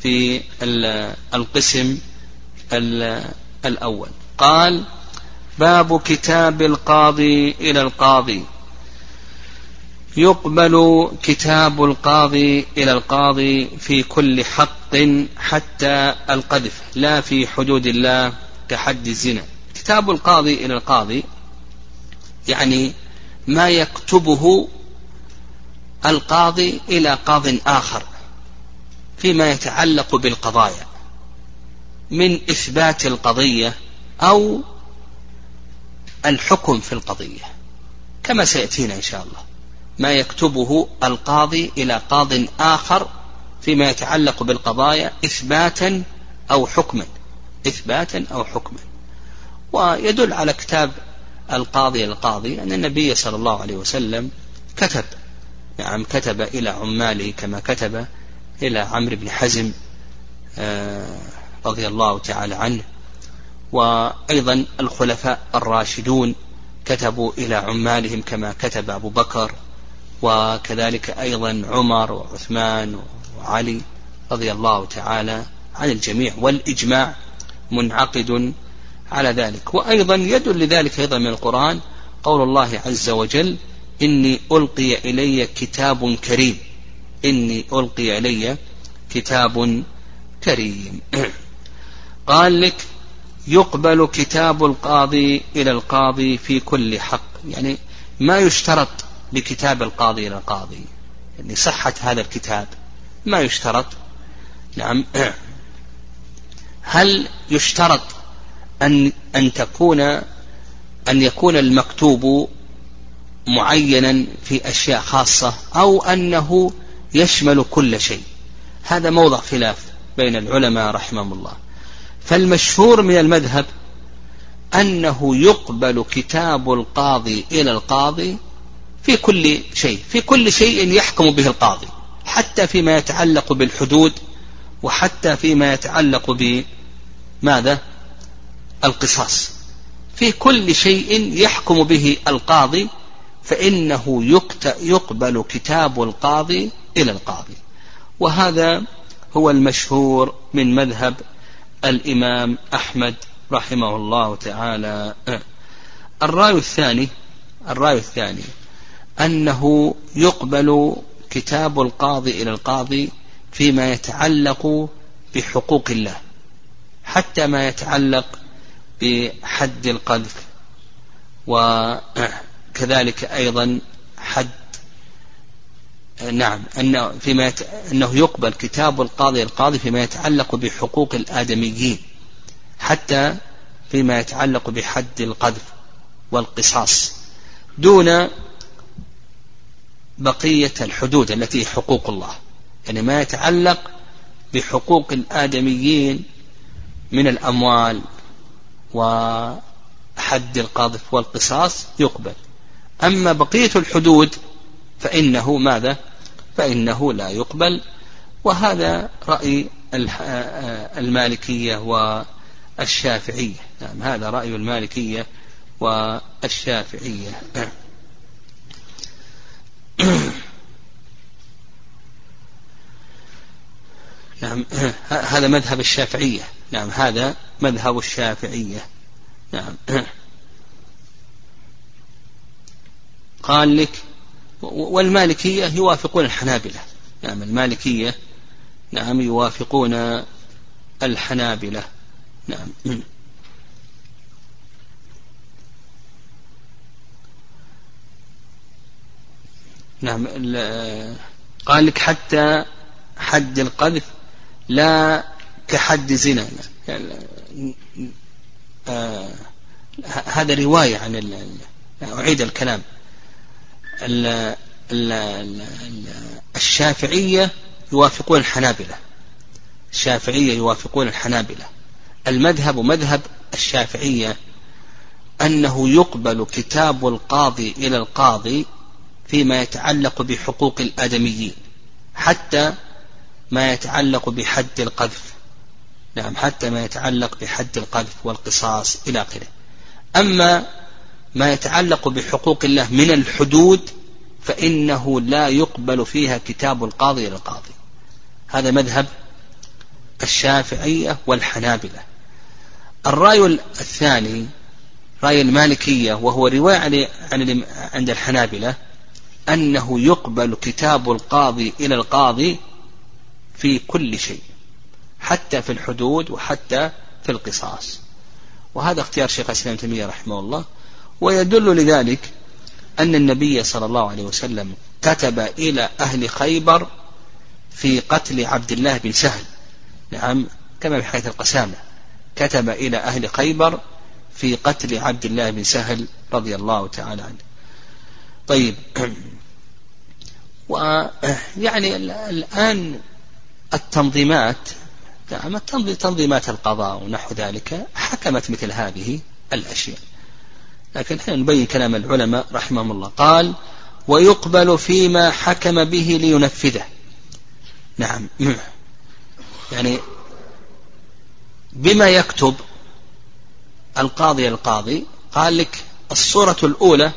في القسم الأول. قال باب كتاب القاضي إلى القاضي. يقبل كتاب القاضي إلى القاضي في كل حق حتى القذف لا في حدود الله كحد الزنا. كتاب القاضي إلى القاضي يعني ما يكتبه القاضي إلى قاض آخر فيما يتعلق بالقضايا من إثبات القضية أو الحكم في القضية كما سيأتينا إن شاء الله. ما يكتبه القاضي إلى قاض آخر فيما يتعلق بالقضايا إثباتا أو حكما إثباتا أو حكما. ويدل على كتاب القاضي القاضي أن النبي صلى الله عليه وسلم كتب نعم كتب إلى عماله كما كتب إلى عمرو بن حزم آه، رضي الله تعالى عنه. وأيضا الخلفاء الراشدون كتبوا إلى عمالهم كما كتب أبو بكر وكذلك أيضا عمر وعثمان وعلي رضي الله تعالى عن الجميع. والإجماع منعقد على ذلك. وأيضا يدل لذلك أيضا من القرآن قول الله عز وجل إني ألقي إلي كتاب كريم. إني ألقي إلي كتاب كريم. <clears throat> قال لك يقبل كتاب القاضي إلى القاضي في كل حق. يعني ما يشترط بكتاب القاضي إلى القاضي. يعني صحة هذا الكتاب ما يشترط. نعم. <clears throat> هل يشترط أن أن تكون أن يكون المكتوب معينا في أشياء خاصة أو أنه يشمل كل شيء. هذا موضع خلاف بين العلماء رحمهم الله. فالمشهور من المذهب أنه يقبل كتاب القاضي إلى القاضي في كل شيء في كل شيء يحكم به القاضي حتى فيما يتعلق بالحدود وحتى فيما يتعلق بماذا؟ القصاص. في كل شيء يحكم به القاضي فإنه يقبل كتاب القاضي إلى القاضي. وهذا هو المشهور من مذهب الإمام أحمد رحمه الله تعالى. الرأي الثاني الرأي الثاني أنه يقبل كتاب القاضي إلى القاضي فيما يتعلق بحقوق الله حتى ما يتعلق بحد القذف وكذلك أيضا حد نعم أنه فيما يت... أنه يقبل كتاب القاضي القاضي فيما يتعلق بحقوق الآدميين حتى فيما يتعلق بحد القذف والقصاص دون بقية الحدود التي حقوق الله. يعني ما يتعلق بحقوق الآدميين من الأموال وحد القذف والقصاص يقبل. أما بقية الحدود فإنه ماذا؟ فإنه لا يقبل. وهذا رأي المالكية والشافعية. نعم هذا رأي المالكية والشافعية. <coughs> نعم هذا مذهب الشافعية. نعم هذا مذهب الشافعية. نعم. <coughs> قال لك والمالكية يوافقون الحنابلة. نعم المالكية نعم يوافقون الحنابلة. نعم. نعم قال لك حتى حد القذف لا كحد زنا. يعني آه هذا رواية عن أعيد الكلام. ال ال الشافعية يوافقون الحنابلة. الشافعية يوافقون الحنابلة. المذهب مذهب الشافعية أنه يقبل كتاب القاضي إلى القاضي فيما يتعلق بحقوق الآدميين حتى ما يتعلق بحد القذف. نعم حتى ما يتعلق بحد القذف والقصاص إلى آخره. أما ما يتعلق بحقوق الله من الحدود فإنه لا يقبل فيها كتاب القاضي إلى القاضي. هذا مذهب الشافعية والحنابلة. الرأي الثاني رأي المالكية وهو رواية عن عند الحنابلة أنه يقبل كتاب القاضي إلى القاضي في كل شيء حتى في الحدود وحتى في القصاص. وهذا اختيار شيخ الإسلام تيمية رحمه الله. ويدل لذلك أن النبي صلى الله عليه وسلم كتب إلى أهل خيبر في قتل عبد الله بن سهل. نعم كما في حيث القسامة. كتب إلى أهل خيبر في قتل عبد الله بن سهل رضي الله تعالى عنه. طيب <clears throat> ويعني الآن التنظيمات نعم تنظيمات القضاء ونحو ذلك حكمت مثل هذه الأشياء. لكن حين نبين كلام العلماء رحمهم الله. قال ويقبل فيما حكم به لينفذه. نعم. يعني بما يكتب القاضي القاضي قال لك الصورة الأولى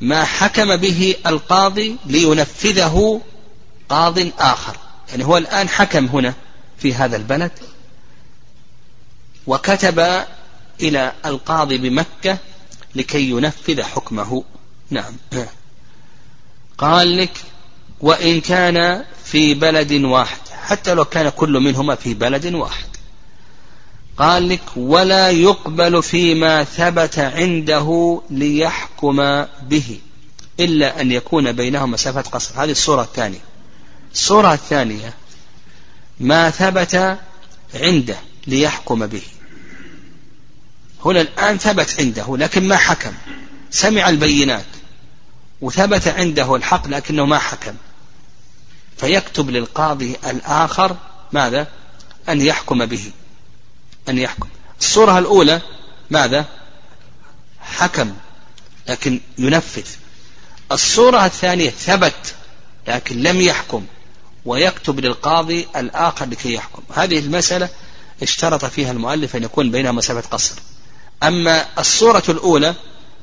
ما حكم به القاضي لينفذه قاض آخر. يعني هو الآن حكم هنا في هذا البلد. وكتب إلى القاضي بمكة لكي ينفذ حكمه. نعم. قال لك وإن كان في بلد واحد حتى لو كان كل منهما في بلد واحد. قال لك ولا يقبل فيما ثبت عنده ليحكم به إلا أن يكون بينهم مسافة قصر. هذه الصورة الثانية. الصورة الثانية ما ثبت عنده ليحكم به. هنا الآن ثبت عنده لكن ما حكم. سمع البينات وثبت عنده الحق لكنه ما حكم. فيكتب للقاضي الآخر ماذا؟ أن يحكم به. أن يحكم. الصورة الأولى ماذا؟ حكم لكن ينفذ. الصورة الثانية ثبت لكن لم يحكم ويكتب للقاضي الآخر لكي يحكم. هذه المسألة اشترط فيها المؤلف أن يكون بينها مسافة قصر. أما الصورة الأولى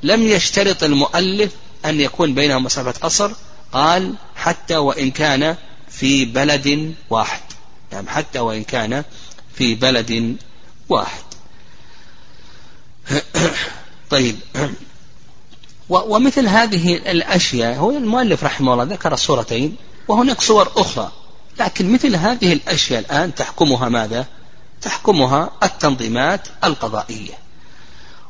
لم يشترط المؤلف أن يكون بينها مسافة قصر قال حتى وإن كان في بلد واحد. يعني حتى وإن كان في بلد واحد. <coughs> طيب. ومثل هذه الأشياء هو المؤلف رحمه الله ذكر صورتين وهناك صور أخرى. لكن مثل هذه الأشياء الآن تحكمها ماذا؟ تحكمها التنظيمات القضائية.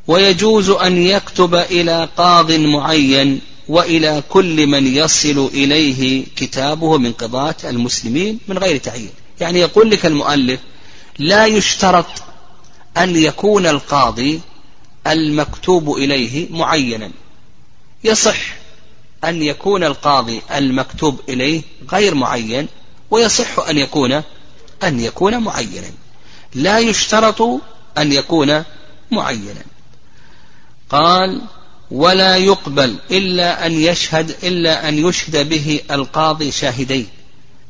ويجوز أن يكتب إلى قاض معين وإلى كل من يصل إليه كتابه من قضاة المسلمين من غير تعيين يعني يقول لك المؤلف لا يشترط أن يكون القاضي المكتوب إليه معينا. يصح أن يكون القاضي المكتوب إليه غير معين ويصح أن يكون أن يكون معينا. لا يشترط أن يكون معينا. قال ولا يقبل إلا أن يشهد إلا أن يشهد به القاضي شاهدين.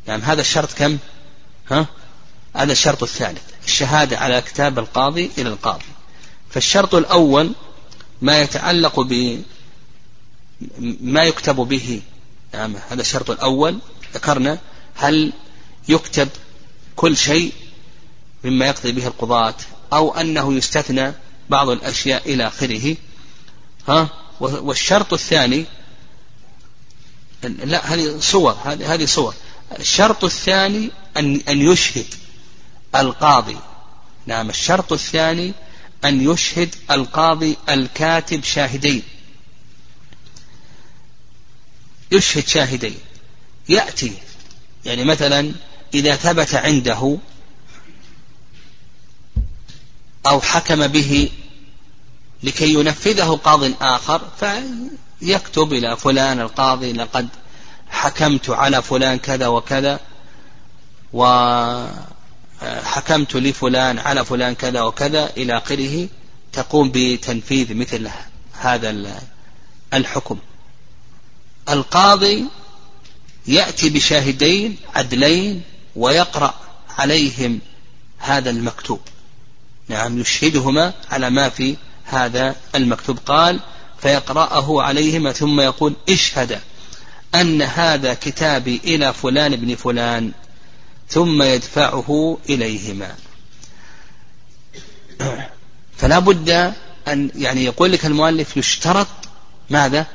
يعني هذا الشرط كم؟ ها؟ هذا الشرط الثالث الشهادة على كتاب القاضي إلى القاضي. فالشرط الأول ما يتعلق ب ما يكتب به. نعم هذا الشرط الأول. ذكرنا هل يكتب كل شيء مما يقضي به القضاة أو أنه يستثنى بعض الأشياء إلى آخره. ها؟ والشرط الثاني لا هذه صور هذه صور. الشرط الثاني أن أن يشهد القاضي. نعم الشرط الثاني أن يشهد القاضي الكاتب شاهدين. يشهد شاهدين. يأتي يعني مثلا إذا ثبت عنده أو حكم به لكي ينفذه قاض آخر فيكتب إلى فلان القاضي لقد حكمت على فلان كذا وكذا وحكمت لفلان على فلان كذا وكذا إلى آخره. تقوم بتنفيذ مثل هذا الحكم. القاضي يأتي بشاهدين عدلين ويقرأ عليهم هذا المكتوب. نعم يشهدهما على ما في هذا المكتوب. قال فيقرأه عليهما ثم يقول اشهد أن هذا كتابي إلى فلان ابن فلان ثم يدفعه إليهما. فلا بد أن يعني يقول لك المؤلف يشترط ماذا؟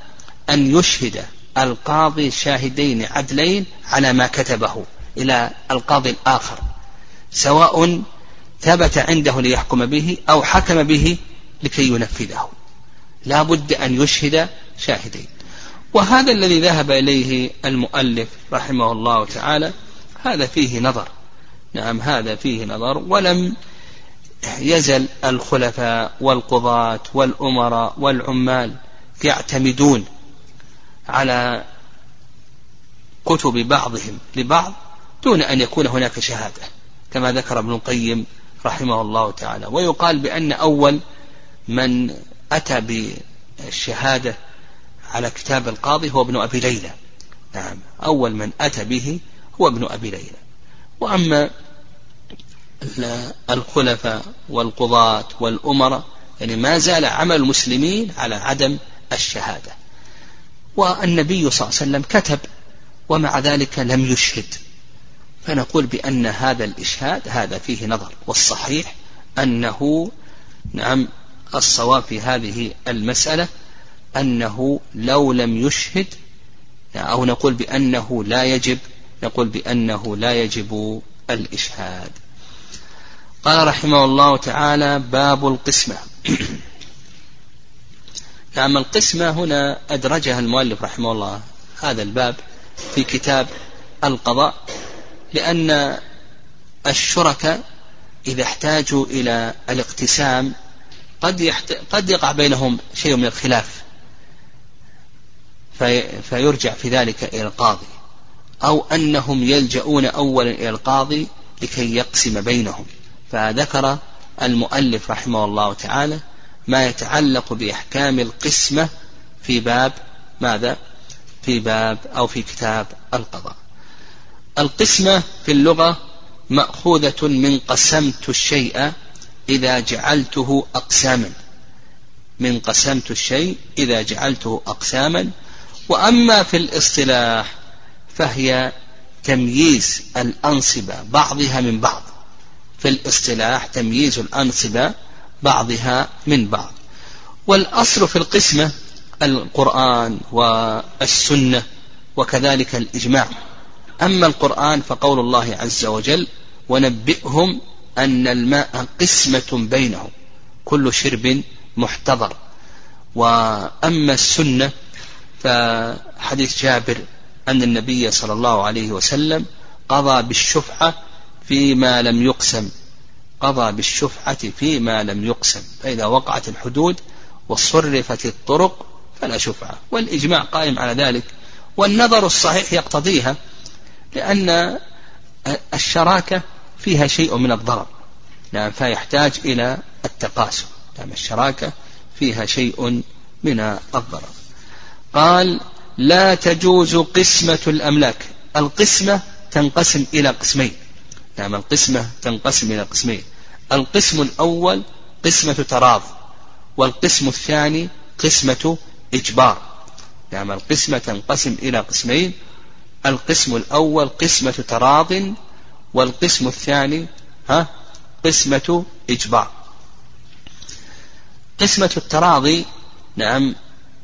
أن يشهد القاضي شاهدين عدلين على ما كتبه إلى القاضي الآخر سواء ثبت عنده ليحكم به أو حكم به لكي ينفذه. لا بد أن يشهد شاهدين. وهذا الذي ذهب إليه المؤلف رحمه الله تعالى هذا فيه نظر. نعم هذا فيه نظر. ولم يزل الخلفاء والقضاة والأمراء والعمال يعتمدون على كتب بعضهم لبعض دون أن يكون هناك شهادة كما ذكر ابن القيم رحمه الله تعالى. ويقال بأن أول من أتى بالشهادة على كتاب القاضي هو ابن أبي ليلى. نعم. أول من أتى به هو ابن أبي ليلى. وأما الخلفاء والقضاة والأمراء يعني ما زال عمل المسلمين على عدم الشهادة. والنبي صلى الله عليه وسلم كتب ومع ذلك لم يشهد. فنقول بأن هذا الإشهاد هذا فيه نظر. والصحيح أنه نعم الصواب في هذه المسألة أنه لو لم يشهد أو نقول بأنه لا يجب نقول بأنه لا يجب الإشهاد. قال رحمه الله تعالى باب القسمة. <coughs> نعم القسمة هنا أدرجها المؤلف رحمه الله هذا الباب في كتاب القضاء لأن الشركاء إذا احتاجوا إلى الاقتسام قد يحت... قد يقع بينهم شيء من الخلاف في... فيرجع في ذلك إلى القاضي أو أنهم يلجؤون أولا إلى القاضي لكي يقسم بينهم فذكر المؤلف رحمه الله تعالى ما يتعلق بأحكام القسمة في باب ماذا؟ في باب أو في كتاب القضاء. القسمة في اللغة مأخوذة من قسمت الشيء إذا جعلته أقساما. من قسمت الشيء إذا جعلته أقساما. وأما في الاصطلاح فهي تمييز الأنصبة بعضها من بعض. في الاصطلاح تمييز الأنصبة بعضها من بعض. والأصل في القسمة القرآن والسنة وكذلك الإجماع. أما القرآن فقول الله عز وجل ونبئهم أن الماء قسمة بينهم كل شرب محتضر. وأما السنة فحديث جابر أن النبي صلى الله عليه وسلم قضى بالشفعة فيما لم يقسم. قضى بالشفعة فيما لم يقسم. فإذا وقعت الحدود وصرفت الطرق فلا شفعة. والإجماع قائم على ذلك. والنظر الصحيح يقتضيها لأن الشراكة فيها شيء من الضرر نعم فيحتاج إلى التقاسم نعم الشراكة فيها شيء من الضرر. قال لا تجوز قسمة الأملاك القسمة تنقسم إلى قسمين نعم القسمة تنقسم إلى قسمين القسم الأول قسمة تراض والقسم الثاني قسمة إجبار نعم القسمة تنقسم إلى قسمين القسم الأول قسمة تراض والقسم الثاني ها؟ قسمة إجبار. قسمة التراضي نعم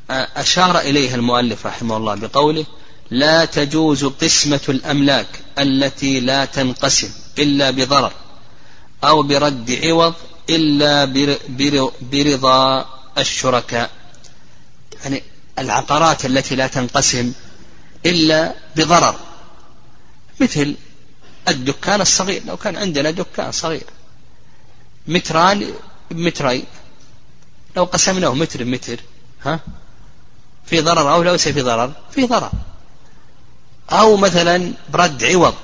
أشار إليها المؤلف رحمه الله بقوله لا تجوز قسمة الأملاك التي لا تنقسم إلا بضرر أو برد عوض إلا برضا الشركاء. يعني العقارات التي لا تنقسم إلا بضرر. مثل الدكان الصغير لو كان عندنا دكان صغير. متران بمترين لو قسمناه متر بمتر ها؟ في ضرر أو ليس في ضرر في ضرر. أو مثلا برد عوض.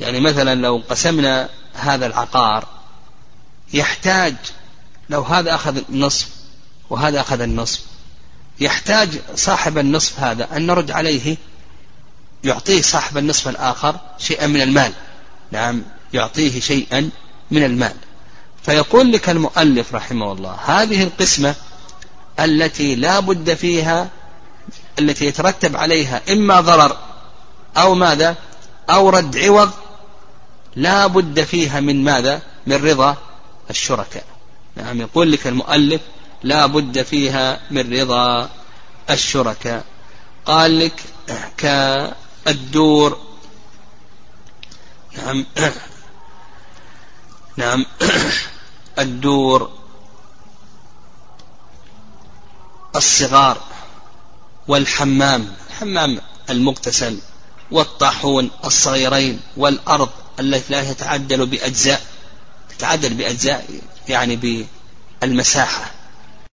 يعني مثلا لو قسمنا هذا العقار يحتاج لو هذا أخذ النصف وهذا أخذ النصف يحتاج صاحب النصف هذا أن نرد عليه يعطيه صاحب النصف الآخر شيئا من المال. نعم يعطيه شيئا من المال. فيقول لك المؤلف رحمه الله هذه القسمة التي لا بد فيها التي يترتب عليها إما ضرر أو ماذا أو رد عوض لا بد فيها من ماذا من رضا الشركاء. نعم يقول لك المؤلف لا بد فيها من رضا الشركاء. قال لك كالدور نعم. نعم. الدور. الصغار والحمام. الحمام المغتسل. والطاحون الصغيرين. والأرض التي لا تتعدل بأجزاء. تتعدل بأجزاء يعني بالمساحة.